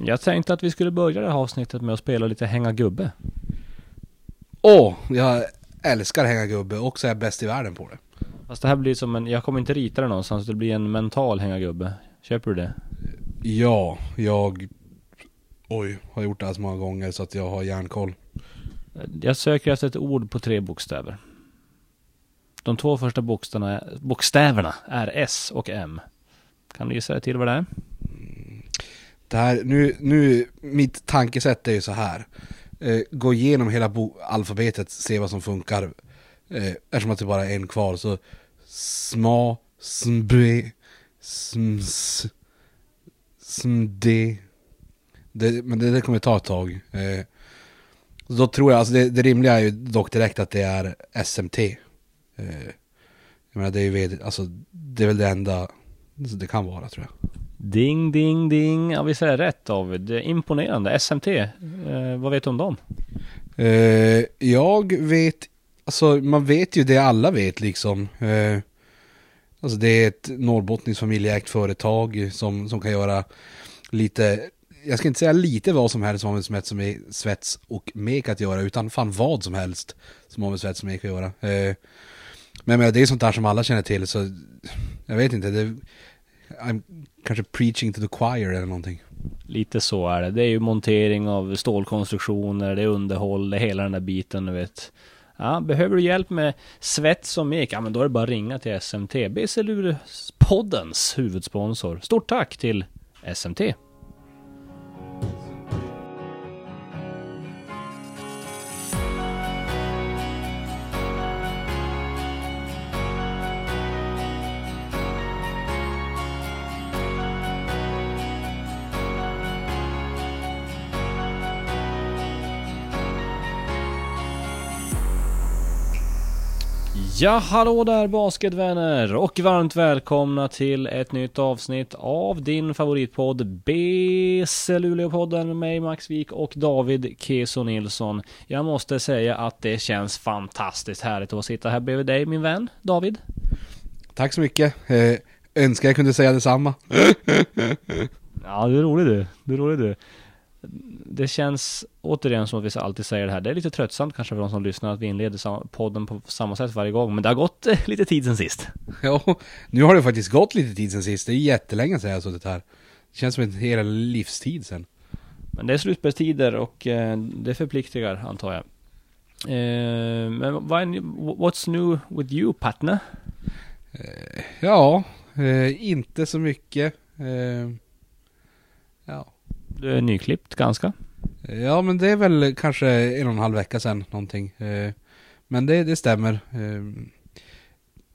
Jag tänkte att vi skulle börja det här avsnittet med att spela lite hänga gubbe. Åh, jag älskar hänga gubbe och så är jag bäst i världen på det. Fast det här blir som en, jag kommer inte rita det någonstans, det blir en mental hänga gubbe. Köper du det? Ja, jag... Oj, har gjort det här så många gånger så att jag har järnkoll. Jag söker efter ett ord på tre bokstäver. De två första bokstäverna, bokstäverna är S och M. Kan du gissa till vad det är? Det här, nu, nu, mitt tankesätt är ju så här. Eh, gå igenom hela bo- alfabetet, se vad som funkar. Eh, eftersom att det bara är en kvar så sma, smbe, sms, smde. Det, men det, det kommer ta ett tag. Eh, då tror jag, alltså det, det rimliga är ju dock direkt att det är SMT. Eh, jag menar det är ju alltså det är väl det enda det kan vara tror jag. Ding, ding, ding. Ja, visst är det rätt David? Det är Imponerande. SMT. Eh, vad vet du om dem? Eh, jag vet, alltså man vet ju det alla vet liksom. Eh, alltså det är ett norrbottniskt familjeägt företag som, som kan göra lite, jag ska inte säga lite vad som helst som har med svets, med svets och mek att göra, utan fan vad som helst som har med svets och mek att göra. Eh, men, men det är sånt där som alla känner till, så jag vet inte, det, I'm kanske preaching to the choir eller någonting. Lite så är det. Det är ju montering av stålkonstruktioner, det är underhåll, det är hela den där biten du vet. Ja, behöver du hjälp med svets och mek? Ja, men då är det bara att ringa till SMT. BC Luleå-poddens huvudsponsor. Stort tack till SMT. Ja, hallå där basketvänner och varmt välkomna till ett nytt avsnitt av din favoritpodd BC Luleå-podden med mig Max Wik och David Keso Nilsson. Jag måste säga att det känns fantastiskt härligt att sitta här bredvid dig min vän David. Tack så mycket. Eh, önskar jag kunde säga detsamma. Ja, du är rolig du. Du är rolig du. Det känns återigen som att vi alltid säger det här. Det är lite tröttsamt kanske för de som lyssnar att vi inleder podden på samma sätt varje gång. Men det har gått eh, lite tid sen sist. Ja, nu har det faktiskt gått lite tid sen sist. Det är jättelänge sedan jag har suttit här. Det känns som en hel livstid sen. Men det är slutspelstider och eh, det förpliktigar antar jag. Eh, men vad är, what's new with you partner? Ja, inte så mycket. Ja. Du är nyklippt ganska. ja, men det är väl kanske en och en halv vecka sedan någonting. Eh, men det, det stämmer. Eh,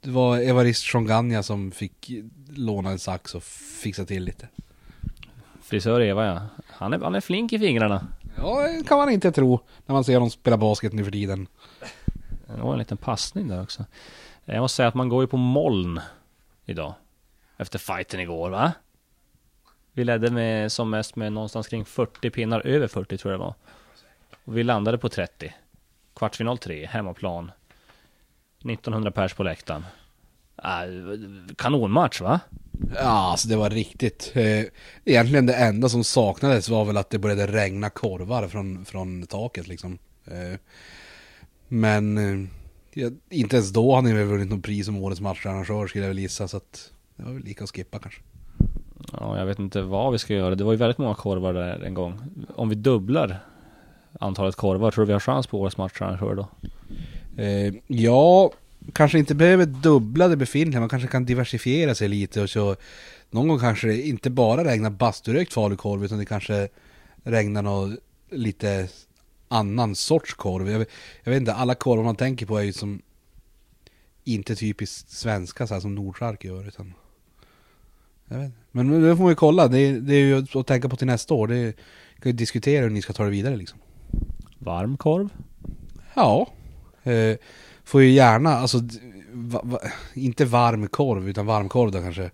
det var Evarist Shonganya som fick låna en sax och fixa till lite. Frisör Eva ja. Han är, han är flink i fingrarna. Ja, det kan man inte tro när man ser honom spela basket nu för tiden. Det var en liten passning där också. Jag måste säga att man går ju på moln idag. Efter fighten igår va? Vi ledde med som mest med någonstans kring 40 pinnar, över 40 tror jag det var. Och vi landade på 30. Kvartsfinal 3, hemmaplan. 1900 pers på läktaren. Äh, kanonmatch va? Ja, alltså det var riktigt. Eh, egentligen det enda som saknades var väl att det började regna korvar från, från taket liksom. Eh, men eh, ja, inte ens då hade ni väl vunnit något pris som årets matcharrangör skulle jag väl gissa. Så att det var väl lika att skippa kanske. Ja, jag vet inte vad vi ska göra. Det var ju väldigt många korvar där en gång. Om vi dubblar antalet korvar, tror du vi har chans på årets matcharrangör då? Eh, ja, kanske inte behöver dubbla det befintliga. Man kanske kan diversifiera sig lite och så någon gång kanske det inte bara regnar basturökt falukorv utan det kanske regnar något lite annan sorts korv. Jag, vet- jag vet inte, alla korvar man tänker på är ju som inte typiskt svenska så här som Nordsark gör utan jag vet. Men det får man ju kolla, det är, det är ju att tänka på till nästa år. Det är, kan ju diskutera hur ni ska ta det vidare liksom. Varm korv? Ja. Eh, får ju gärna, alltså va, va, inte varm korv utan varmkorv då kanske.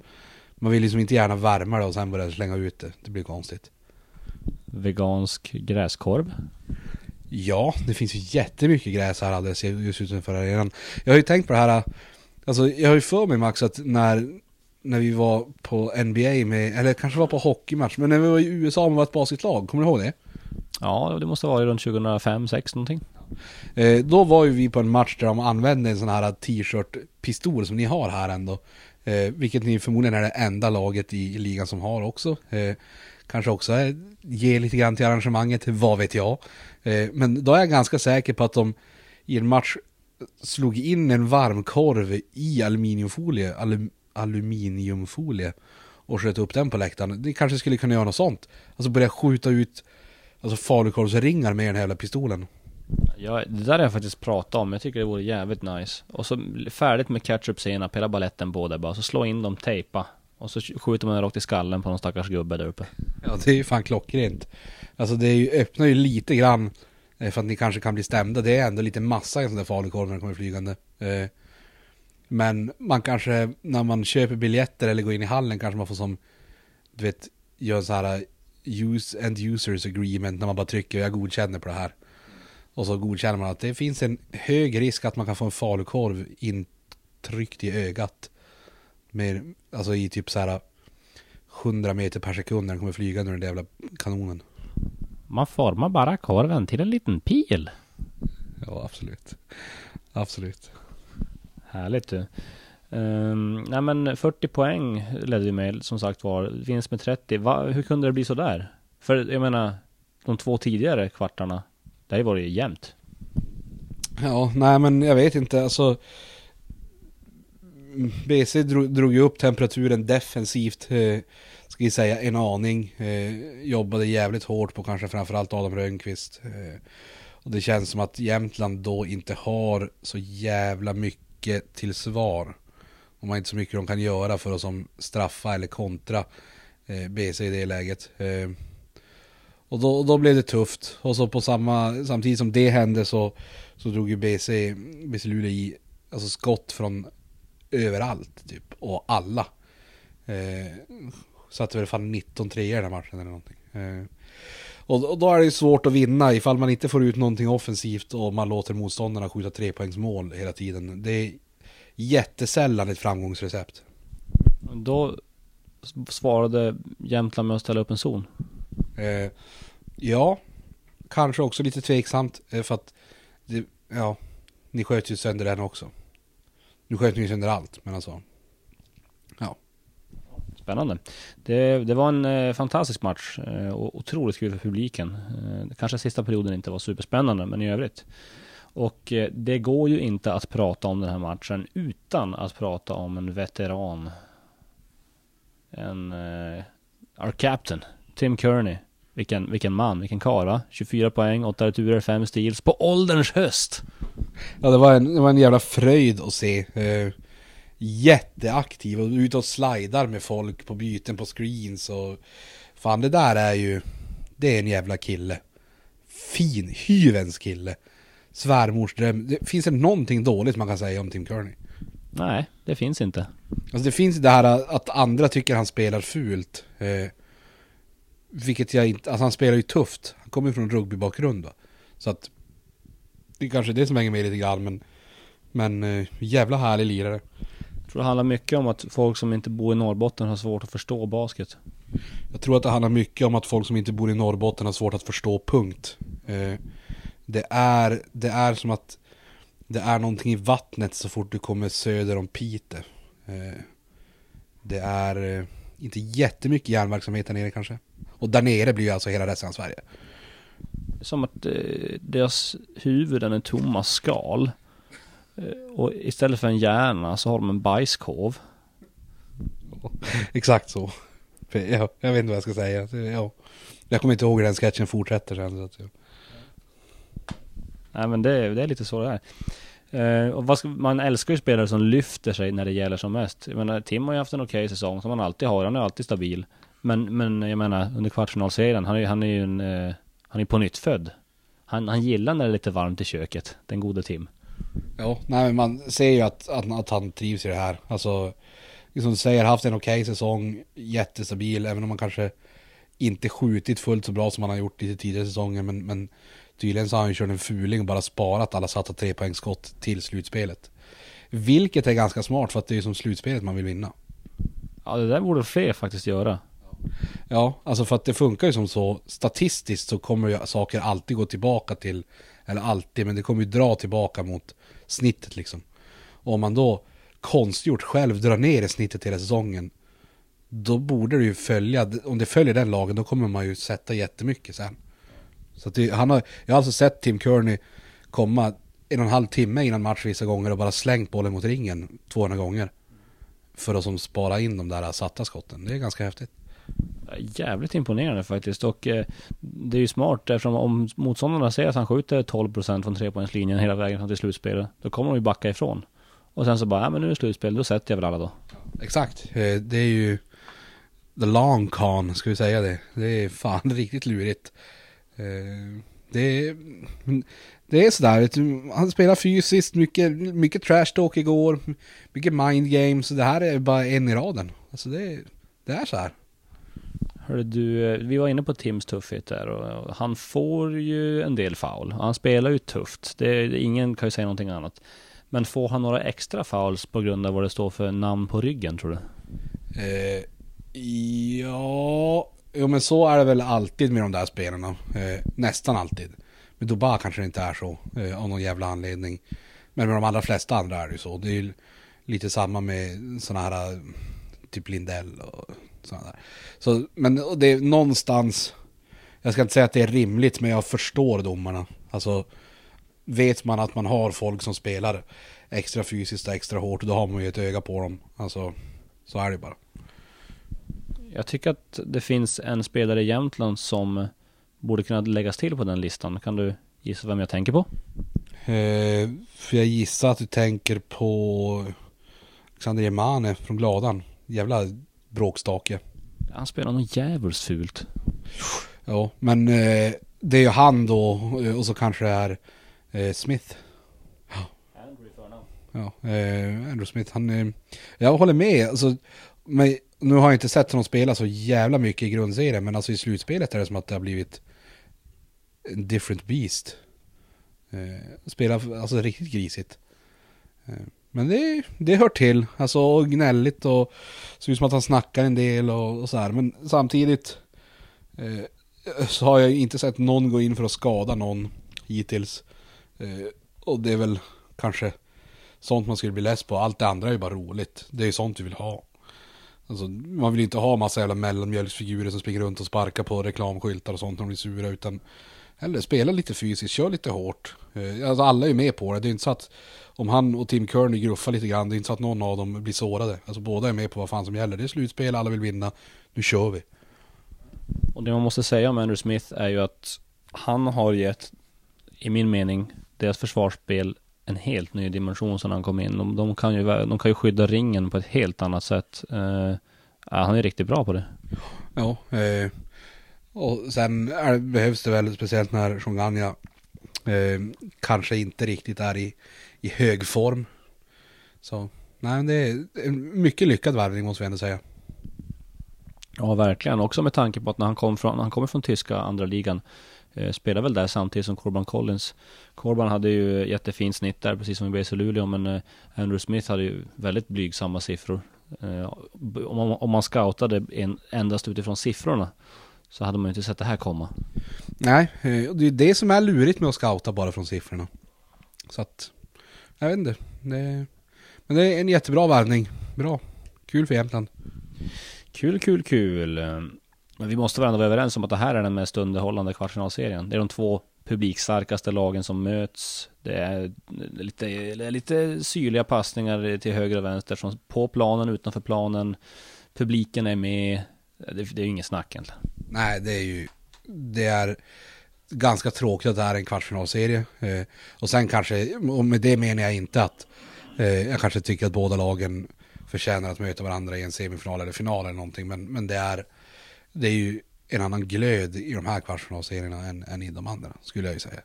Man vill liksom inte gärna värma det och sen börja slänga ut det. Det blir konstigt. Vegansk gräskorv? Ja, det finns ju jättemycket gräs här alldeles just utanför arenan. Jag har ju tänkt på det här, alltså jag har ju för mig Max att när, när vi var på NBA med, eller kanske var på hockeymatch, men när vi var i USA med vårt basketlag, kommer du ihåg det? Ja, det måste ha varit runt 2005, 2006 någonting. Eh, då var ju vi på en match där de använde en sån här t-shirt-pistol som ni har här ändå. Eh, vilket ni förmodligen är det enda laget i ligan som har också. Eh, kanske också är, ger lite grann till arrangemanget, vad vet jag. Eh, men då är jag ganska säker på att de i en match slog in en varmkorv i aluminiumfolie, alum, aluminiumfolie och sköt upp den på läktaren. Det kanske skulle kunna göra något sånt. Alltså börja skjuta ut alltså falukorvsringar med den här jävla pistolen. Ja, det där har jag faktiskt pratat om. Jag tycker det vore jävligt nice. Och så färdigt med ketchup senap, hela baletten på det bara. Så slå in dem, tejpa. Och så skjuter man rakt i skallen på någon stackars gubbe där uppe. Ja, det är ju fan klockrent. Alltså det är ju, öppnar ju lite grann eh, för att ni kanske kan bli stämda. Det är ändå lite massa i en sån där falukorv när det kommer flygande. Men man kanske, när man köper biljetter eller går in i hallen kanske man får som, du vet, gör så här use and users agreement när man bara trycker jag godkänner på det här. Och så godkänner man att det finns en hög risk att man kan få en falukorv intryckt i ögat. Med, alltså i typ så här 100 meter per sekund när den kommer flygande ur den där jävla kanonen. Man formar bara korven till en liten pil. Ja, absolut. Absolut. Härligt du. Um, nej men 40 poäng ledde vi med som sagt var. Vinst med 30. Va, hur kunde det bli så där? För jag menar, de två tidigare kvartarna, där var det ju jämnt. Ja, nej men jag vet inte. Alltså BC drog, drog ju upp temperaturen defensivt, eh, ska vi säga, en aning. Eh, jobbade jävligt hårt på kanske framförallt Adam Rönnqvist. Eh, och det känns som att Jämtland då inte har så jävla mycket till svar. De har inte så mycket de kan göra för att som straffa eller kontra eh, BC i det läget. Eh, och då, då blev det tufft. Och så på samma, samtidigt som det hände så, så drog ju BC, BC Luleå i alltså skott från överallt typ. Och alla. Eh, satte väl fan 19-3 i den här matchen eller någonting. Eh, och, då är det svårt att vinna ifall man inte får ut någonting offensivt och man låter motståndarna skjuta trepoängsmål hela tiden. Det är jättesällan ett framgångsrecept. Då svarade Jämtland med att ställa upp en zon. Eh, ja, kanske också lite tveksamt eh, för att det, ja, ni sköt ju sönder den också. Nu sköt ni sönder allt, men alltså. Spännande. Det, det var en eh, fantastisk match eh, och otroligt kul för publiken. Eh, kanske sista perioden inte var superspännande, men i övrigt. Och eh, det går ju inte att prata om den här matchen utan att prata om en veteran. En... Eh, our captain, Tim Kearney. Vilken, vilken man, vilken karl 24 poäng, 8 returer, 5 steals på ålderns höst. Ja det var en, det var en jävla fröjd att se. Eh, jätteaktiv och ute och slidar med folk på byten på screens och... Fan det där är ju... Det är en jävla kille. Fin, hyvens kille svärmors dröm. Det, finns det någonting dåligt man kan säga om Tim Kearney? Nej, det finns inte. Alltså det finns det här att andra tycker han spelar fult. Eh, vilket jag inte, alltså han spelar ju tufft. Han kommer ju från rugbybakgrund va. Så att det är kanske det som hänger med lite grann men Men eh, jävla härlig lirare. Tror det handlar mycket om att folk som inte bor i Norrbotten har svårt att förstå basket. Jag tror att det handlar mycket om att folk som inte bor i Norrbotten har svårt att förstå punkt. Eh, det är, det är som att det är någonting i vattnet så fort du kommer söder om Pite. Eh, det är eh, inte jättemycket järnverksamhet där nere kanske. Och där nere blir ju alltså hela resten av Sverige. Som att deras huvuden är tomma skal. Och istället för en hjärna så har de en bajskorv. Exakt så. Jag, jag vet inte vad jag ska säga. Ja. Jag kommer inte ihåg hur den sketchen fortsätter sen. Så att, ja. Nej men det, det är lite så det är. Uh, ska, man älskar ju spelare som lyfter sig när det gäller som mest. Jag menar, Tim har ju haft en okej okay säsong som han alltid har. Han är alltid stabil. Men, men jag menar, under kvartsfinalserien, han är, han är ju en... Uh, han är på nytt född. Han, han gillar när det är lite varmt i köket, den gode Tim. Ja, nej men man ser ju att, att, att han trivs i det här. Alltså, som du säger, haft en okej okay säsong, jättestabil, även om man kanske inte skjutit fullt så bra som han har gjort lite tidigare säsonger, men, men Tydligen så har han ju kört en fuling och bara sparat alla satta trepoängsskott till slutspelet. Vilket är ganska smart för att det är som slutspelet man vill vinna. Ja, det där borde fler faktiskt göra. Ja, alltså för att det funkar ju som så. Statistiskt så kommer ju saker alltid gå tillbaka till, eller alltid, men det kommer ju dra tillbaka mot snittet liksom. Och om man då konstgjort själv drar ner i snittet hela säsongen, då borde det ju följa, om det följer den lagen, då kommer man ju sätta jättemycket sen. Så att det, han har, jag har alltså sett Tim Kearney komma en och en halv timme innan match vissa gånger och bara slängt bollen mot ringen 200 gånger. För att som spara in de där satta skotten. Det är ganska häftigt. Jävligt imponerande faktiskt och eh, det är ju smart eftersom om motståndarna ser att han skjuter 12% från trepoängslinjen hela vägen fram till slutspelet. Då kommer de ju backa ifrån. Och sen så bara, ja men nu är det slutspel, då sätter jag väl alla då. Exakt, eh, det är ju the long con, ska vi säga det. Det är fan riktigt lurigt. Eh, det är, det är sådär, vet du, han spelar fysiskt, mycket, mycket trash talk igår, mycket mind games, det här är bara en i raden. Alltså det, det är så här. Hörru du, eh, vi var inne på Tims tuffhet där och han får ju en del foul. Han spelar ju tufft. Det, ingen kan ju säga någonting annat. Men får han några extra fouls på grund av vad det står för namn på ryggen tror du? Eh, ja, jo men så är det väl alltid med de där spelarna. Eh, nästan alltid. Med Dubai kanske det inte är så, eh, av någon jävla anledning. Men med de allra flesta andra är det ju så. Det är ju lite samma med sådana här, eh, typ Lindell och sådana där. Så, men det är någonstans, jag ska inte säga att det är rimligt, men jag förstår domarna. Alltså, vet man att man har folk som spelar extra fysiskt och extra hårt, då har man ju ett öga på dem. Alltså, så är det bara. Jag tycker att det finns en spelare i Jämtland som borde kunna läggas till på den listan. Kan du gissa vem jag tänker på? Eh, för jag gissar att du tänker på Alexander Jemane från Gladan. Jävla bråkstake. Han spelar något jävligt fult. Ja, men eh, det är ju han då eh, och så kanske det är eh, Smith. Ja, eh, Andrew Smith, han... Eh, jag håller med, alltså, men nu har jag inte sett honom spela så jävla mycket i grundserien, men alltså i slutspelet är det som att det har blivit en different beast. Eh, spelar alltså riktigt grisigt. Men det, det hör till, alltså gnälligt och ser ut som att han snackar en del och, och så här. Men samtidigt eh, så har jag inte sett någon gå in för att skada någon hittills. Eh, och det är väl kanske sånt man skulle bli less på. Allt det andra är ju bara roligt. Det är ju sånt vi vill ha. Alltså, man vill inte ha massa jävla mellanmjölksfigurer som springer runt och sparkar på reklamskyltar och sånt när de blir sura. Utan eller spela lite fysiskt, kör lite hårt. Eh, alltså alla är ju med på det. Det är inte så att om han och Tim Kearney gruffar lite grann, det är inte så att någon av dem blir sårade. Alltså båda är med på vad fan som gäller. Det är slutspel, alla vill vinna. Nu kör vi. Och det man måste säga om Andrew Smith är ju att han har gett, i min mening, deras försvarsspel en helt ny dimension sedan han kom in. De, de, kan, ju, de kan ju skydda ringen på ett helt annat sätt. Uh, han är riktigt bra på det. Ja, eh, och sen är, behövs det väl speciellt när Shunganya eh, kanske inte riktigt är i, i hög form. Så nej, det är en mycket lyckad värvning måste vi ändå säga. Ja, verkligen. Också med tanke på att när han, kom från, han kommer från tyska andra ligan eh, spelar väl där samtidigt som Corban Collins. Corban hade ju jättefint snitt där, precis som i BC Luleå, men eh, Andrew Smith hade ju väldigt blygsamma siffror. Eh, om, man, om man scoutade en, endast utifrån siffrorna så hade man ju inte sett det här komma. Nej, eh, det är det som är lurigt med att scouta bara från siffrorna. Så att, jag vet inte. Det, men det är en jättebra värvning. Bra. Kul för Jämtland. Kul, kul, kul. Men vi måste väl vara överens om att det här är den mest underhållande kvartsfinalserien. Det är de två publikstarkaste lagen som möts. Det är lite, lite syrliga passningar till höger och vänster från på planen, utanför planen. Publiken är med. Det, det är ju inget snack egentligen. Nej, det är ju... Det är ganska tråkigt att det är en kvartsfinalserie. Eh, och sen kanske, och med det menar jag inte att eh, jag kanske tycker att båda lagen förtjänar att möta varandra i en semifinal eller final eller någonting. Men, men det, är, det är ju en annan glöd i de här kvartsfinalserierna än, än i de andra, skulle jag ju säga.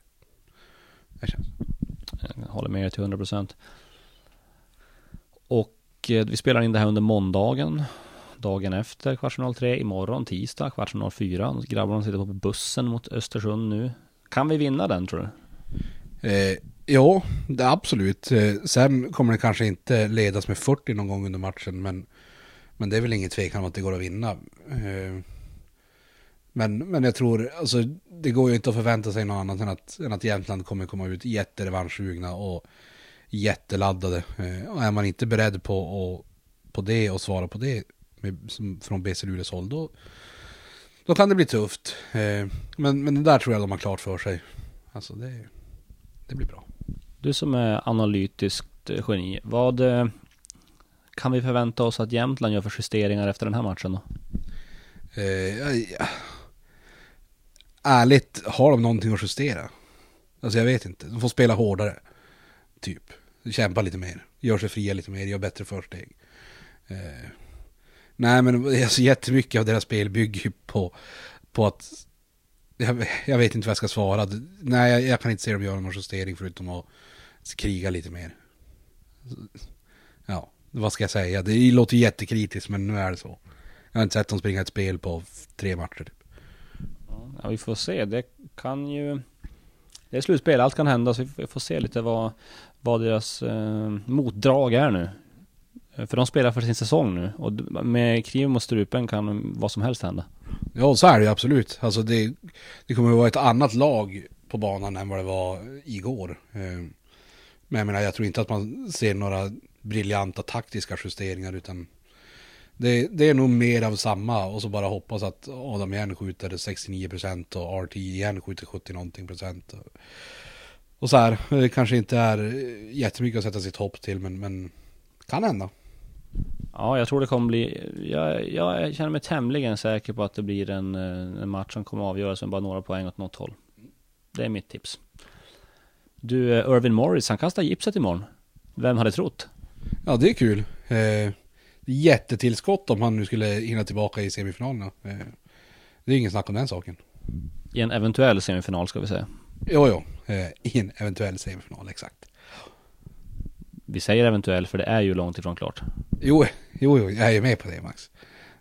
Det känns. Jag håller med dig till 100%. Och eh, vi spelar in det här under måndagen dagen efter kvartsfinal 3, imorgon tisdag kvartsfinal 4. Grabbarna sitter på bussen mot Östersund nu. Kan vi vinna den tror du? Eh, ja, det absolut. Eh, sen kommer det kanske inte ledas med 40 någon gång under matchen, men, Men det är väl ingen tvekan om att det går att vinna. Eh, Men, men jag tror, alltså det går ju inte att förvänta sig något annat än att, än att Jämtland kommer komma ut jätterevanschsugna och jätteladdade. Eh, Och är man inte beredd på, och, på det och svara på det med, som, från BC Luleås håll, då, då kan det bli tufft. Eh, Men, men det där tror jag de har klart för sig. Alltså det, det blir bra. Du som är analytiskt eh, geni, vad eh, kan vi förvänta oss att Jämtland gör för justeringar efter den här matchen då? Eh, ja, ja. Ärligt, har de någonting att justera? Alltså jag vet inte. De får spela hårdare. Typ. Kämpa lite mer. Gör sig fria lite mer. Gör bättre försteg. Eh, nej men alltså, jättemycket av deras spel bygger ju på, på att... Jag, jag vet inte vad jag ska svara. Nej, jag, jag kan inte se dem göra någon justering förutom att kriga lite mer. Ja, vad ska jag säga? Det låter jättekritiskt men nu är det så. Jag har inte sett dem springa ett spel på tre matcher. Typ. Ja, vi får se. Det kan ju... Det är slutspel, allt kan hända. Så vi får se lite vad, vad deras eh, motdrag är nu. Eh, för de spelar för sin säsong nu. Och med kniven mot strupen kan vad som helst hända. Ja, så är det ju absolut. Alltså det, det kommer att vara ett annat lag på banan än vad det var igår. Eh, men jag menar, jag tror inte att man ser några briljanta taktiska justeringar utan det, det är nog mer av samma och så bara hoppas att Adam igen skjuter 69% och RT igen skjuter 70 någonting procent. Och, och så här, det kanske inte är jättemycket att sätta sitt hopp till men, men kan hända. Ja, jag tror det kommer bli... Jag, jag känner mig tämligen säker på att det blir en, eh, en match som kommer avgöras med bara några poäng åt något håll. Det är mitt tips. Du, eh, Irvin Morris, han kastar gipset imorgon. Vem hade trott? Ja, det är kul. Eh, jättetillskott om han nu skulle hinna tillbaka i semifinalerna. Eh, det är ingen snack om den saken. I en eventuell semifinal ska vi säga. Jo, jo. Eh, I en eventuell semifinal, exakt. Vi säger eventuell för det är ju långt ifrån klart. Jo, jo, jo jag är ju med på det Max.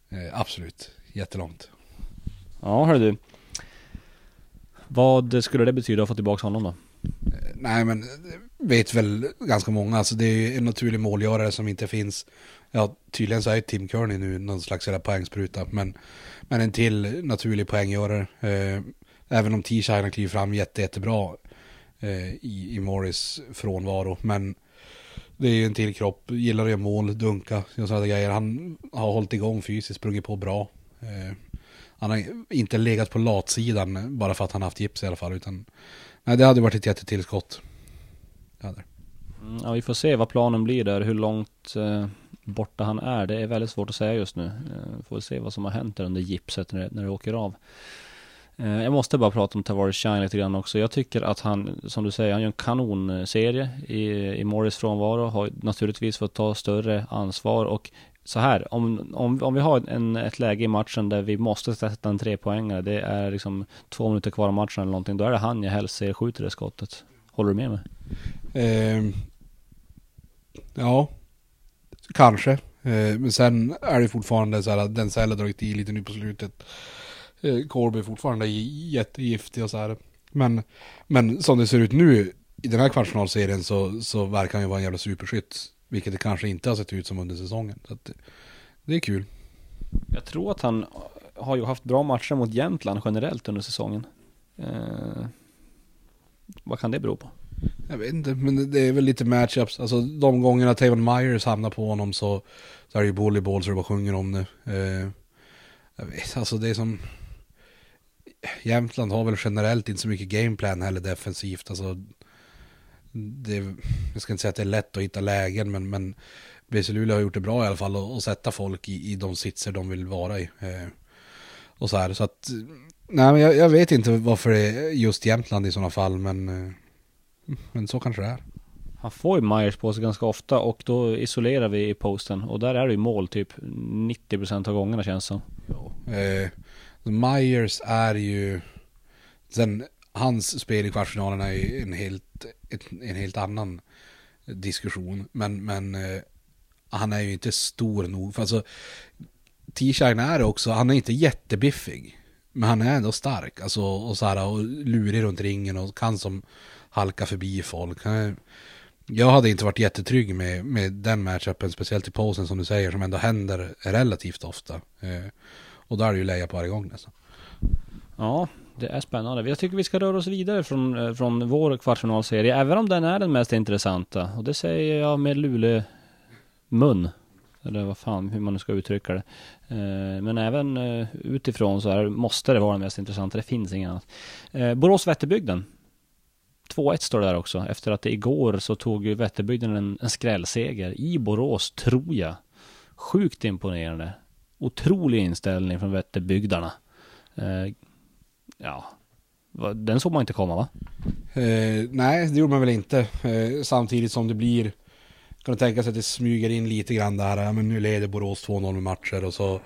Eh, absolut. Jättelångt. Ja, hörru du. Vad skulle det betyda att få tillbaka honom då? Eh, nej, men eh, vet väl ganska många. Alltså det är ju en naturlig målgörare som inte finns. Ja, tydligen så är Tim Kearney nu någon slags jävla poängspruta. Men, men en till naturlig poänggörare. Eh, även om T-Shine kliver fram jätte, jättebra eh, i, i Morris frånvaro. Men det är ju en till kropp, gillar att göra mål, dunka, och sådana grejer. Han har hållit igång fysiskt, sprungit på bra. Eh, han har inte legat på latsidan bara för att han haft gips i alla fall. Utan, nej, det hade varit ett jättetillskott. Det hade. Mm, ja, vi får se vad planen blir där, hur långt eh, borta han är. Det är väldigt svårt att säga just nu. Eh, får se vad som har hänt där under gipset när det, när det åker av. Eh, jag måste bara prata om Tavares Shine lite grann också. Jag tycker att han, som du säger, han gör en kanonserie i, i Morris frånvaro. Har naturligtvis fått ta större ansvar och så här, om, om, om vi har en, ett läge i matchen där vi måste sätta en trepoängare, det är liksom två minuter kvar av matchen eller någonting, då är det han jag helst ser skjuter det skottet. Håller du med mig? Eh, ja, kanske. Eh, men sen är det fortfarande så här att den har dragit i lite nu på slutet. Eh, Corby fortfarande jättegiftig och så här. Men, men som det ser ut nu i den här kvartsfinalserien så, så verkar han ju vara en jävla superskytt. Vilket det kanske inte har sett ut som under säsongen. Så att det, är kul. Jag tror att han har ju haft bra matcher mot Jämtland generellt under säsongen. Eh, vad kan det bero på? Jag vet inte, men det är väl lite matchups. Alltså de gångerna Tavon Myers hamnar på honom så, så är det ju volleyboll så det bara sjunger om det. Eh, jag vet, alltså det är som... Jämtland har väl generellt inte så mycket gameplan heller defensivt. Alltså, det, jag ska inte säga att det är lätt att hitta lägen, men, men BC Luleå har gjort det bra i alla fall att, att sätta folk i, i de sitser de vill vara i. Eh, och så här, så att... Nej, men jag, jag vet inte varför det är just Jämtland i sådana fall, men... Eh, men så kanske det är. Han får ju Myers på sig ganska ofta och då isolerar vi i posten och där är det ju mål typ 90% av gångerna känns som. Eh, Myers är ju... Sen hans spel i kvartsfinalen är ju en helt, en helt annan diskussion. Men, men eh, han är ju inte stor nog. För alltså, T-Shine är också, han är inte jättebiffig. Men han är ändå stark. Alltså, och, så här, och lurig runt ringen och kan som halka förbi folk. Jag hade inte varit jättetrygg med, med den matchupen, speciellt i posen som du säger, som ändå händer relativt ofta. Eh, och då är det ju leja på varje gång nästan. Ja, det är spännande. Jag tycker vi ska röra oss vidare från, eh, från vår kvartsfinalserie, även om den är den mest intressanta. Och det säger jag med Luleå mun. Eller vad fan, hur man nu ska uttrycka det. Eh, men även eh, utifrån så här, måste det vara den mest intressanta. Det finns inget annat. Borås-Vätterbygden. 2-1 står det där också. Efter att det igår så tog ju Vätterbygden en, en skrällseger i Borås, tror jag. Sjukt imponerande. Otrolig inställning från Vätterbygdarna. Eh, ja, den såg man inte komma va? Eh, nej, det gjorde man väl inte. Eh, samtidigt som det blir, kan du tänka sig att det smyger in lite grann där, ja, men nu leder Borås 2-0 med matcher och så.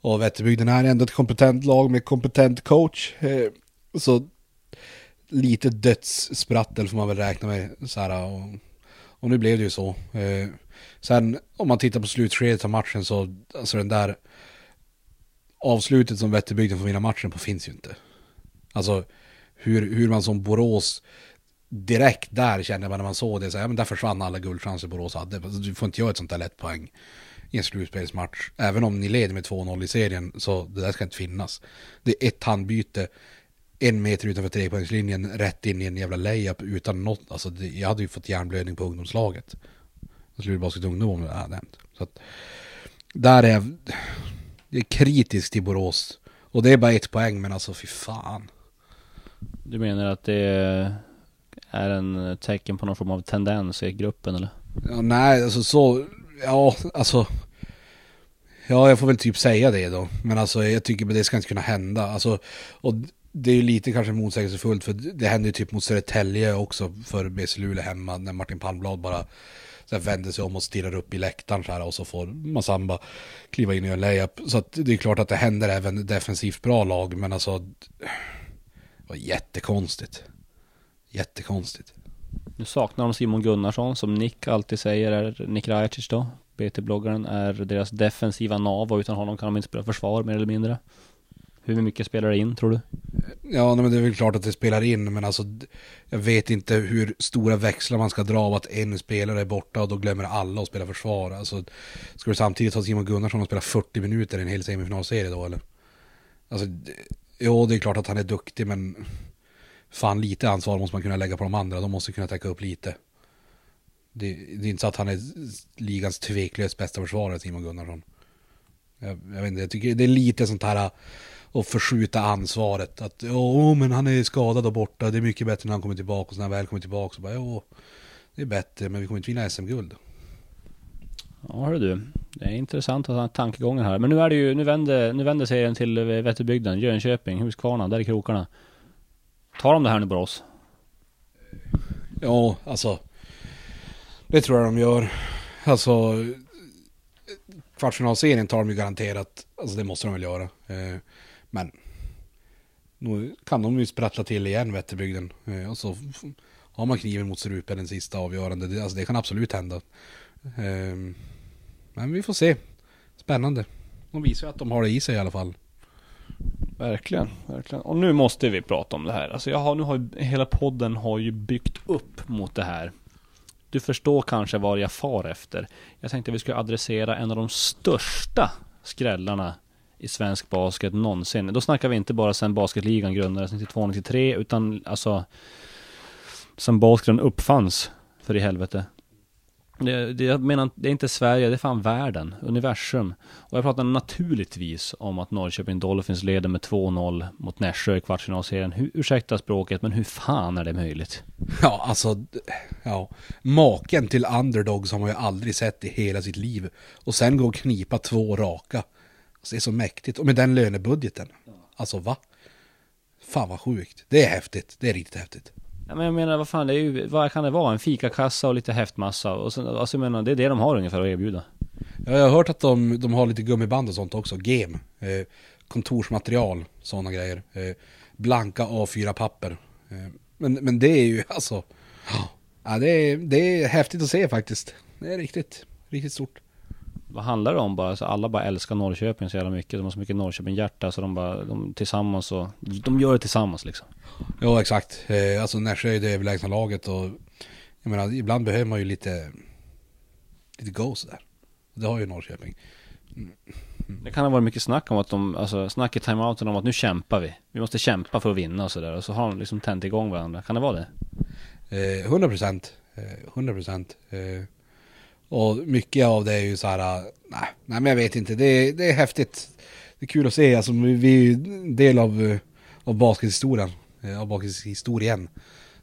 Och Vätterbygden är ändå ett kompetent lag med kompetent coach. Eh, så lite dödssprattel får man väl räkna med. Så här, och, och nu blev det ju så. Eh, Sen om man tittar på slutskedet av matchen så, alltså den där avslutet som Vätterbygden får vinna matchen på finns ju inte. Alltså hur, hur man som Borås direkt där känner man när man såg det, så, ja, men där försvann alla guldchanser Borås hade. Alltså, du får inte göra ett sånt där lätt poäng i en slutspelsmatch. Även om ni leder med 2-0 i serien, så det där ska inte finnas. Det är ett handbyte, en meter utanför trepoängslinjen, rätt in i en jävla layup utan något. Alltså, det, jag hade ju fått hjärnblödning på ungdomslaget. Slutbasket ungdom om det hade hänt. Så att, där är det är kritiskt i Borås. Och det är bara ett poäng, men alltså fy fan. Du menar att det är en tecken på någon form av tendens i gruppen eller? Ja, nej, alltså så, ja, alltså. Ja, jag får väl typ säga det då. Men alltså jag tycker att det ska inte kunna hända. Alltså, och det är ju lite kanske motsägelsefullt för det hände ju typ mot Södertälje också för BC Luleå hemma när Martin Palmblad bara Sen vänder sig om och stirrar upp i läktaren så här och så får Masamba kliva in och göra layup. Så att det är klart att det händer även defensivt bra lag men alltså det var jättekonstigt. Jättekonstigt. Nu saknar de Simon Gunnarsson som Nick alltid säger är Nick Rajacic då. BT-bloggaren är deras defensiva nav och utan honom kan de inte spela försvar mer eller mindre. Hur mycket spelar det in tror du? Ja, men det är väl klart att det spelar in, men alltså jag vet inte hur stora växlar man ska dra av att en spelare är borta och då glömmer alla att spela försvar. Alltså, ska du samtidigt ha Simon Gunnarsson och spela 40 minuter i en hel semifinalserie då eller? Alltså, jo, det är klart att han är duktig, men fan lite ansvar måste man kunna lägga på de andra. De måste kunna täcka upp lite. Det, det är inte så att han är ligans tveklöst bästa försvarare, Simon Gunnarsson. Jag, jag vet inte, jag tycker det är lite sånt här och förskjuta ansvaret. Att åh, men han är skadad och borta, det är mycket bättre när han kommer tillbaka. Och när han väl kommer tillbaka så bara, åh, det är bättre, men vi kommer inte vinna SM-guld. Ja, hör du. Det är intressant att ha tankegången här. Men nu är det ju, nu vänder, nu vänder serien till Vätterbygden, Jönköping, Huskvarna, där är krokarna. Tar de det här nu Borås? Ja, alltså. Det tror jag de gör. Alltså. Kvartsfinalserien tar de ju garanterat. Alltså det måste de väl göra. Eh, men nu kan de ju sprattla till igen Vätterbygden. Eh, och så har man kniven mot strupen den sista avgörande. Det, alltså det kan absolut hända. Eh, men vi får se. Spännande. De visar ju att de har det i sig i alla fall. Verkligen, verkligen. Och nu måste vi prata om det här. Alltså jag har, nu har ju, hela podden har ju byggt upp mot det här. Du förstår kanske vad jag far efter. Jag tänkte vi skulle adressera en av de största skrällarna i svensk basket någonsin. Då snackar vi inte bara sen basketligan grundades 92-93 utan alltså sen basketen uppfanns för i helvete. Det, det, jag menar, det är inte Sverige, det är fan världen, universum. Och jag pratar naturligtvis om att Norrköping Dolphins leder med 2-0 mot Nässjö i kvartsfinalserien. Hur, ursäkta språket, men hur fan är det möjligt? Ja, alltså, ja. Maken till underdogs har man ju aldrig sett i hela sitt liv. Och sen gå och knipa två raka. Alltså, det är så mäktigt. Och med den lönebudgeten. Alltså va? Fan vad sjukt. Det är häftigt. Det är riktigt häftigt. Ja, men jag menar vad fan, det är ju, vad kan det vara? En fikakassa och lite häftmassa. Och sen, alltså jag menar, det är det de har ungefär att erbjuda. Ja, jag har hört att de, de har lite gummiband och sånt också. Gem. Eh, kontorsmaterial. Sådana grejer. Eh, blanka A4-papper. Eh, men, men det är ju alltså... Ja, det är, det är häftigt att se faktiskt. Det är riktigt, riktigt stort vad handlar det om bara? Så alla bara älskar Norrköping så jävla mycket. De har så mycket Norrköping-hjärta så de bara, de tillsammans och, de gör det tillsammans liksom. Ja exakt. Eh, alltså Nässjö är det överlägsna laget och Jag menar, ibland behöver man ju lite, lite go sådär. Det har ju Norrköping. Det kan ha varit mycket snack om att de, alltså snack i timeouten om att nu kämpar vi. Vi måste kämpa för att vinna och sådär. Och så har de liksom tänt igång varandra. Kan det vara det? Eh, 100 procent. Eh, 100 procent. Eh, och mycket av det är ju så här, äh, nej, nej men jag vet inte. Det, är- det är häftigt. Det är kul att se. Alltså, vi, vi är ju en del av, eh, av baskethistorien. Eh, av baskethistorien.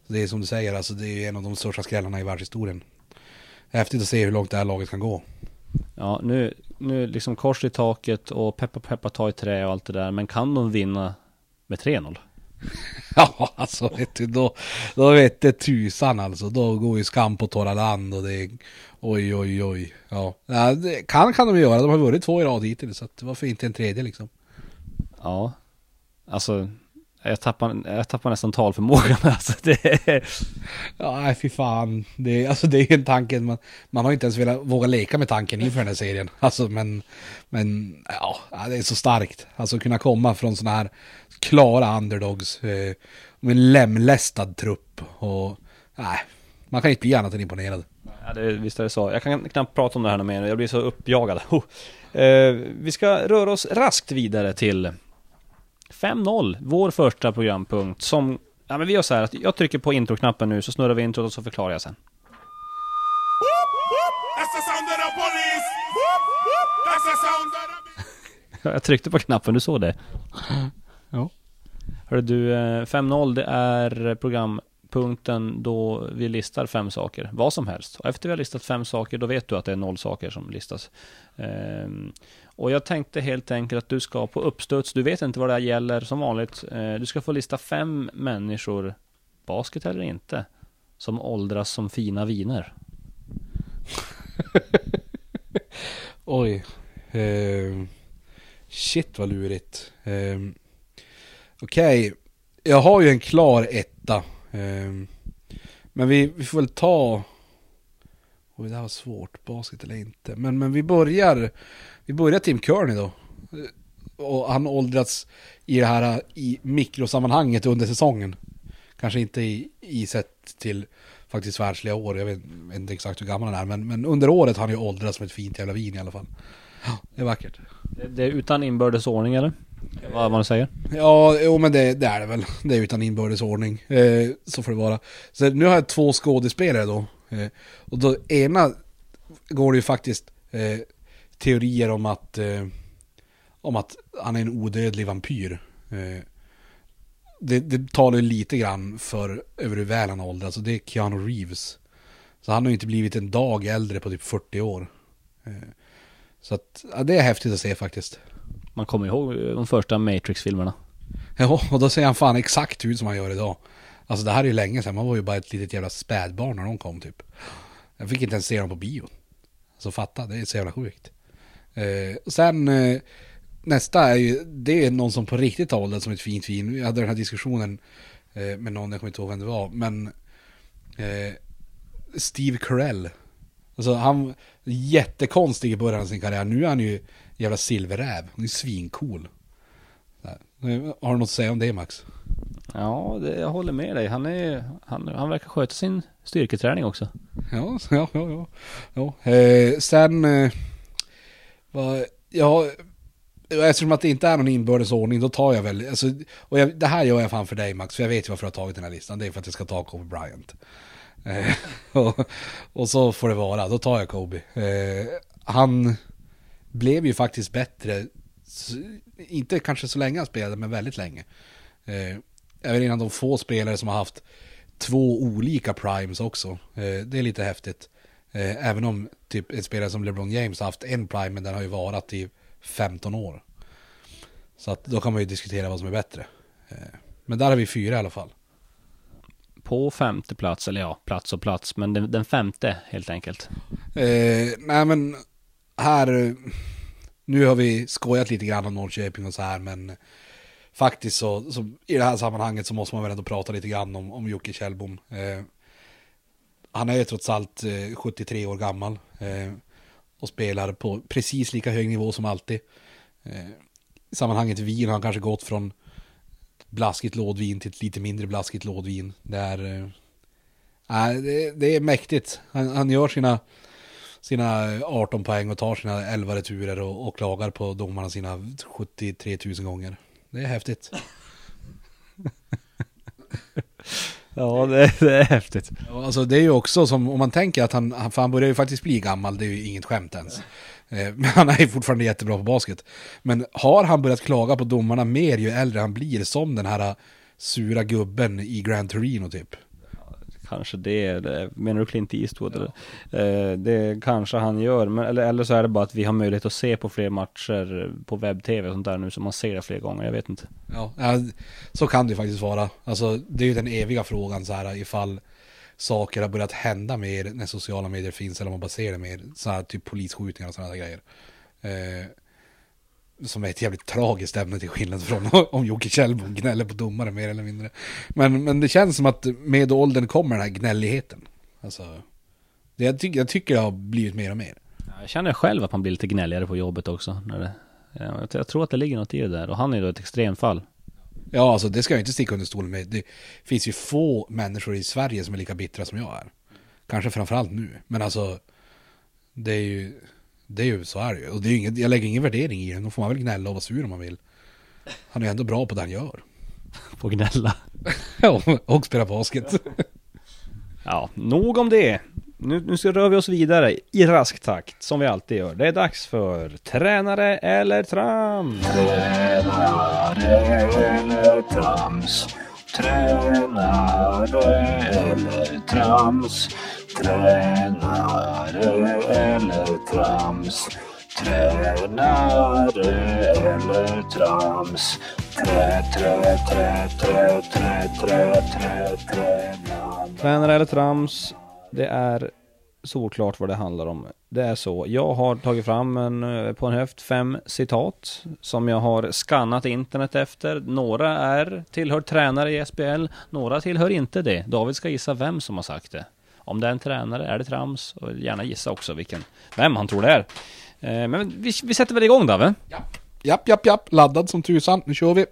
Det är som du säger, alltså det är en av de största skrällarna i världshistorien. Häftigt att se hur långt det här laget kan gå. Ja, nu, nu liksom kors i taket och peppa peppa ta i trä och allt det där. Men kan de vinna med 3-0? Ja, alltså vet du, då, då vet det tusan alltså. Då går ju skam på torra land och det är oj, oj, oj. Ja, kan kan de göra. De har vunnit två i rad hittills, så att varför inte en tredje liksom? Ja, alltså jag tappar, jag tappar nästan talförmågan alltså. Det är, Ja, nej fy fan. Det, är- alltså, det är ju en tanke, man, man har inte ens velat våga leka med tanken inför den här serien. Alltså men, men ja, ja, det är så starkt. Alltså kunna komma från sådana här klara underdogs eh, med en lemlästad trupp och nej, man kan inte bli annat än imponerad. ja, det, visst är det så. Jag kan knappt prata om det här mer, jag blir så uppjagad. Oh. Eh, vi ska röra oss raskt vidare till 5-0, vår första programpunkt som Ja men vi gör så här att jag trycker på introknappen nu så snurrar vi introt och så förklarar jag sen. Jag tryckte på knappen, du såg det? Ja. Hörru du, eh, 5-0 det är programpunkten då vi listar fem saker, vad som helst. Och efter vi har listat fem saker, då vet du att det är noll saker som listas. Ehm, och jag tänkte helt enkelt att du ska på uppstuds, du vet inte vad det här gäller som vanligt. Eh, du ska få lista fem människor, basket eller inte, som åldras som fina viner. Oj. Eh, shit vad lurigt. Eh, Okej, jag har ju en klar etta. Eh, men vi, vi får väl ta... Oj, det här var svårt. Basket eller inte. Men, men vi börjar... Vi börjar Tim Kearney då. Eh, Och han åldrats i det här i mikrosammanhanget under säsongen. Kanske inte i, i sett till faktiskt världsliga år. Jag vet, vet inte exakt hur gammal han är. Men, men under året har han ju åldrats som ett fint jävla vin i alla fall. Ja, det är vackert. Det, det är utan inbördes ordning eller? Eh, vad man säger? Ja, jo men det, det är det väl. Det är utan inbördes ordning. Eh, så får det vara. Så nu har jag två skådespelare då. Eh, och då ena går det ju faktiskt eh, teorier om att, eh, om att han är en odödlig vampyr. Eh, det, det talar ju lite grann för över hur väl han åldras. Alltså det är Keanu Reeves. Så han har ju inte blivit en dag äldre på typ 40 år. Eh, så att, ja, det är häftigt att se faktiskt. Man kommer ihåg de första Matrix-filmerna. Ja, och då ser han fan exakt ut som han gör idag. Alltså det här är ju länge sedan, man var ju bara ett litet jävla spädbarn när de kom typ. Jag fick inte ens se dem på bio. Så fatta, det är så jävla sjukt. Eh, sen eh, nästa är ju, det är någon som på riktigt har åldrats som ett fint vin. Vi hade den här diskussionen eh, med någon, jag kommer inte ihåg vem det var, men eh, Steve Carell. Alltså han var jättekonstig i början av sin karriär. Nu är han ju jävla silverräv. Han är svincool. Har du något att säga om det Max? Ja, det, jag håller med dig. Han, är, han, han verkar sköta sin styrketräning också. Ja, ja, ja. ja. ja. Eh, sen, eh, vad, ja, eftersom att det inte är någon inbördes ordning, då tar jag väl, alltså, och jag, det här gör jag fan för dig Max, för jag vet ju varför jag har tagit den här listan, det är för att jag ska ta Kobe Bryant. Eh, och, och så får det vara, då tar jag Kobe. Eh, han blev ju faktiskt bättre, inte kanske så länge han spelade, men väldigt länge. Eh, jag är en av de få spelare som har haft två olika primes också. Eh, det är lite häftigt. Eh, även om typ en spelare som LeBron James har haft en prime, men den har ju varat i 15 år. Så att då kan man ju diskutera vad som är bättre. Eh, men där har vi fyra i alla fall. På femte plats, eller ja, plats och plats, men den, den femte helt enkelt. Nej men här, nu har vi skojat lite grann om Norrköping och så här, men faktiskt så, så i det här sammanhanget så måste man väl ändå prata lite grann om, om Jocke Kjellbom. Eh, han är ju trots allt eh, 73 år gammal eh, och spelar på precis lika hög nivå som alltid. Eh, I sammanhanget vin har han kanske gått från blaskigt lådvin till ett lite mindre blaskigt lådvin. Det är, eh, det, det är mäktigt. Han, han gör sina, sina 18 poäng och tar sina 11 returer och, och klagar på domarna sina 73 000 gånger. Det är häftigt. Ja, det, det är häftigt. Alltså det är ju också som, om man tänker att han, han- för han börjar ju faktiskt bli gammal, det är ju inget skämt ens. Eh, Men han är ju fortfarande jättebra på basket. Men har han börjat klaga på domarna mer ju äldre han blir, som den här sura gubben i Gran Torino typ? Kanske det, menar du Clint Eastwood eller? Eh, det kanske han gör, men, eller, eller så är det bara att vi har möjlighet att se på fler matcher på webb-tv och sånt där nu, så man ser det fler gånger, jag vet inte. Ja, ja, så kan det ju faktiskt vara. Alltså, det är ju den eviga frågan så här ifall saker har börjat hända mer när sociala medier finns eller om man bara ser det mer. Så här typ polisskjutningar och sådana där grejer. Eh, som är ett jävligt tragiskt ämne till skillnad från om Jocke Kjellbo gnäller på domare mer eller mindre. Men, men det känns som att med åldern kommer den här gnälligheten. Alltså, det, jag, tycker, jag tycker det har blivit mer och mer. Jag känner själv att man blir lite gnälligare på jobbet också. När det, ja, jag, jag tror att det ligger något i det där, och han är ju då ett extremfall. Ja, alltså det ska jag inte sticka under stolen med. Det finns ju få människor i Sverige som är lika bittra som jag är. Kanske framförallt nu. Men alltså, det är ju, det är ju så är det ju. Och det är inget, jag lägger ingen värdering i det. Då får man väl gnälla och vara sur om man vill. Han är ju ändå bra på det han gör. På gnälla. Ja, och spela basket. Ja, nog om det. Nu, nu ska rör vi oss vidare i rask takt, som vi alltid gör. Det är dags för Tränare eller trams. Tränare eller trams. Tränare eller trams. Tränare eller trams. Tränare eller trams. Trä, trä, trä, trä, trä, trä, trä, tränare. Tränare eller trams, det är såklart vad det handlar om. Det är så. Jag har tagit fram en, eh, på en höft fem citat som jag har skannat internet efter. Några är tillhör tränare i SBL, några tillhör inte det. David ska gissa vem som har sagt det. Om det är en tränare, är det trams? Och gärna gissa också vilken, vem han tror det är. Eh, Men vi, vi sätter väl igång Dave? Japp, japp, japp. Laddad som tusan. Nu kör vi.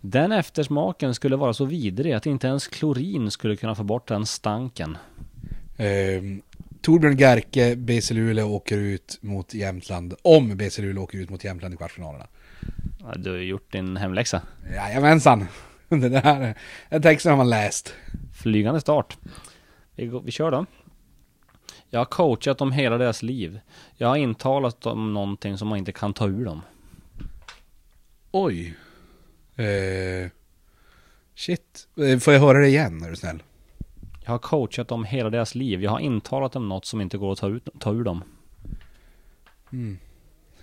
Den eftersmaken skulle vara så vidrig att inte ens klorin skulle kunna få bort den stanken. Eh, Torbjörn Gerke, BC Luleå åker ut mot Jämtland. Om BC Luleå åker ut mot Jämtland i kvartsfinalerna. Ja, Du har gjort din hemläxa. Jajamensan. Det där, den texten har man läst. Flygande start. Vi, vi kör då. Jag har coachat dem hela deras liv. Jag har intalat dem någonting som man inte kan ta ur dem. Oj. Eh, shit. Eh, Får jag höra det igen är du snäll? Jag har coachat dem hela deras liv. Jag har intalat dem något som inte går att ta, ut, ta ur dem.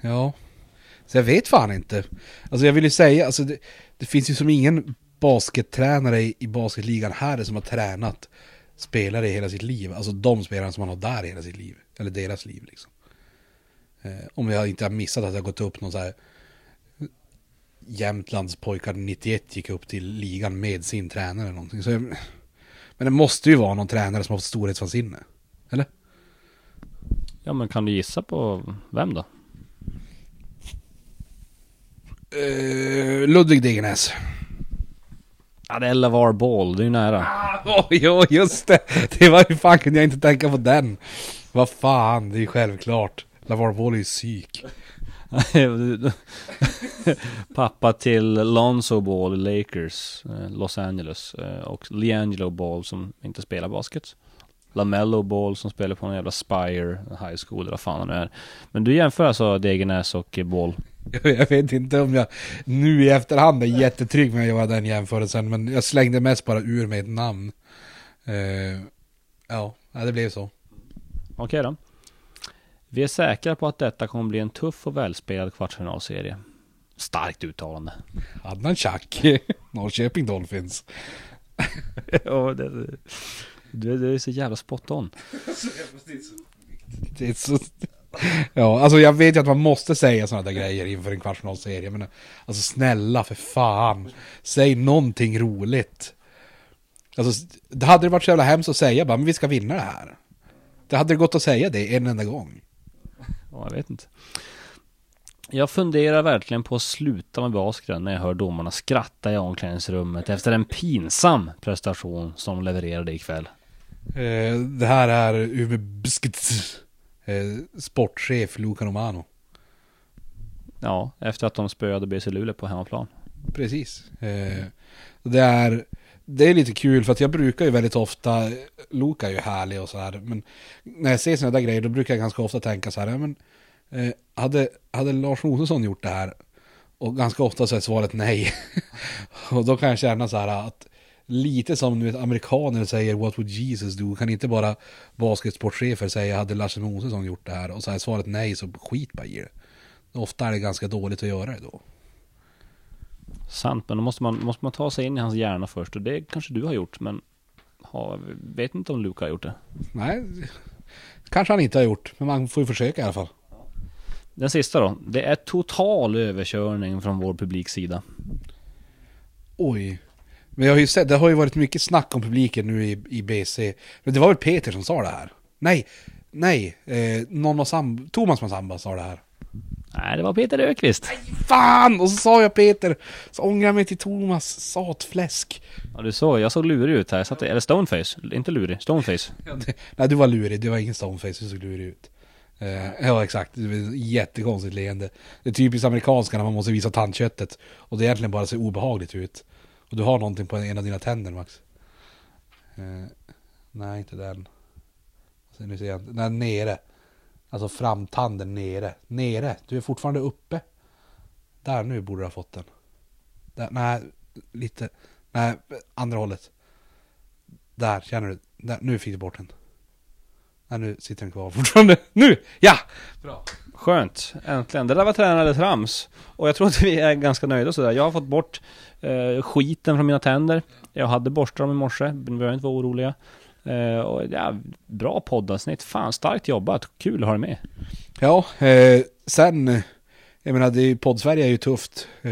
Ja. Så jag vet fan inte. Alltså jag vill ju säga, alltså det, det finns ju som ingen baskettränare i, i basketligan här som har tränat spelare i hela sitt liv. Alltså de spelarna som man har där i hela sitt liv. Eller deras liv liksom. Eh, om jag inte har missat att jag har gått upp någon så här Jämtlands pojkar 91 gick upp till ligan med sin tränare eller någonting. Så jag, men det måste ju vara någon tränare som har fått storhetsvansinne. Eller? Ja men kan du gissa på vem då? Eh, Ludvig Degenäs. Ja det är LeVar Ball, det är ju nära. Oj, jo, just det. Det var ju fan kunde jag inte tänka på den. Vad fan, det är ju självklart. LaVar Ball är ju psyk. Pappa till Lonzo Ball i Lakers, eh, Los Angeles. eh, Och LeAngelo Ball som inte spelar basket. LaMelo Ball som spelar på en jävla Spire High School eller vad fan han är. Men du jämför alltså Degenäs och Ball? Jag vet inte om jag nu i efterhand är jättetrygg med att göra den jämförelsen. Men jag slängde mest bara ur mig ett namn. Eh, ja, det blev så. Okej då. Vi är säkra på att detta kommer bli en tuff och välspelad kvartsfinalserie. Starkt uttalande. Adnan Chuck, Norrköping Dolphins. ja, det, det, det är så jävla spot on. Det är så... Ja, alltså jag vet ju att man måste säga sådana där grejer inför en kvartsfinalserie. Men alltså snälla för fan. Säg någonting roligt. Alltså, det hade varit så jävla hemskt att säga bara, men vi ska vinna det här. Det hade gått att säga det en enda gång. Ja, jag vet inte. Jag funderar verkligen på att sluta med basketen när jag hör domarna skratta i omklädningsrummet efter en pinsam prestation som de levererade ikväll. Eh, det här är Umeå Biscuits eh, sportchef Luca Romano. Ja, efter att de spöade BC Luleå på hemmaplan. Precis. Eh, det, är, det är lite kul för att jag brukar ju väldigt ofta, Luka är ju härlig och så här, men när jag ser sådana där grejer då brukar jag ganska ofta tänka så här, ja, men eh, hade, hade Lars Mosesson gjort det här? Och ganska ofta så är svaret nej. och då kan jag känna så här att lite som du vet, amerikaner säger What would Jesus do? Kan inte bara basketsportchefer säga hade Lasse Mosesson gjort det här? Och så är svaret nej så skit bara i det. Ofta är det ganska dåligt att göra det då. Sant, men då måste man, måste man ta sig in i hans hjärna först. Och det kanske du har gjort, men har, vet inte om Luka har gjort det. Nej, kanske han inte har gjort, men man får ju försöka i alla fall. Den sista då. Det är total överkörning från vår publiks sida. Oj. Men jag har ju sett, det har ju varit mycket snack om publiken nu i, i BC. Men det var väl Peter som sa det här? Nej, nej, eh, någon av Sam, Thomas Massamba sa det här. Nej, det var Peter Ökvist. Fan! Och så sa jag Peter, så ångrar jag mig till Thomas, satfläsk. Ja, du såg, jag såg lurig ut här. Jag satt, eller stoneface, inte lurig, stoneface. Ja, det, nej, du var lurig, du var ingen stoneface, du såg lurig ut. Eh, ja, exakt. Det var jättekonstigt leende. Det är typiskt amerikanska när man måste visa tandköttet. Och det egentligen bara ser obehagligt ut. Och du har någonting på en av dina tänder, Max. Eh, nej, inte den. Alltså, nu ser jag inte. Nej, nere. Alltså framtanden nere. Nere. Du är fortfarande uppe. Där, nu borde du ha fått den. Där, nej, lite. Nej, andra hållet. Där, känner du? Där, nu fick du bort den. Nej, nu sitter den kvar fortfarande. Nu! Ja! Bra. Skönt, äntligen. Det där var tränare eller trams. Och jag tror att vi är ganska nöjda sådär. Jag har fått bort eh, skiten från mina tänder. Jag hade borstat dem i morse, ni behöver inte vara oroliga. Eh, och ja, bra poddavsnitt. Fan, starkt jobbat. Kul att ha dig med. Ja, eh, sen, jag menar, det är, ju- poddsverige är ju tufft. Eh,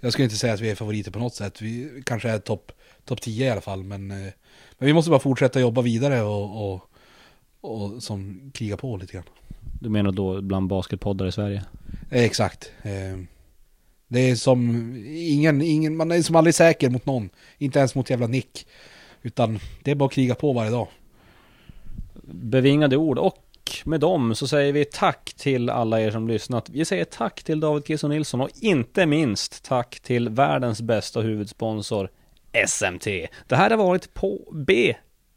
jag skulle inte säga att vi är favoriter på något sätt. Vi kanske är topp top 10 i alla fall, men, eh, men vi måste bara fortsätta jobba vidare och, och, och som kriga på lite grann. Du menar då bland basketpoddar i Sverige? Eh, exakt. Eh, det är som, ingen, ingen, man är som aldrig säker mot någon. Inte ens mot jävla Nick. Utan det är bara att kriga på varje dag. Bevingade ord och med dem så säger vi tack till alla er som lyssnat. Vi säger tack till David Kiso Nilsson och inte minst tack till världens bästa huvudsponsor SMT. Det här har varit på B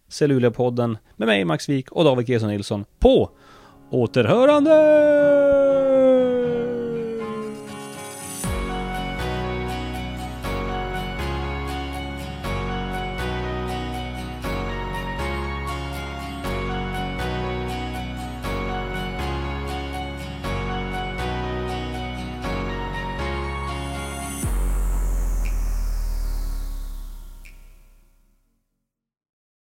Cellulia-podden med mig Max Wik och David Kiso Nilsson på återhörande!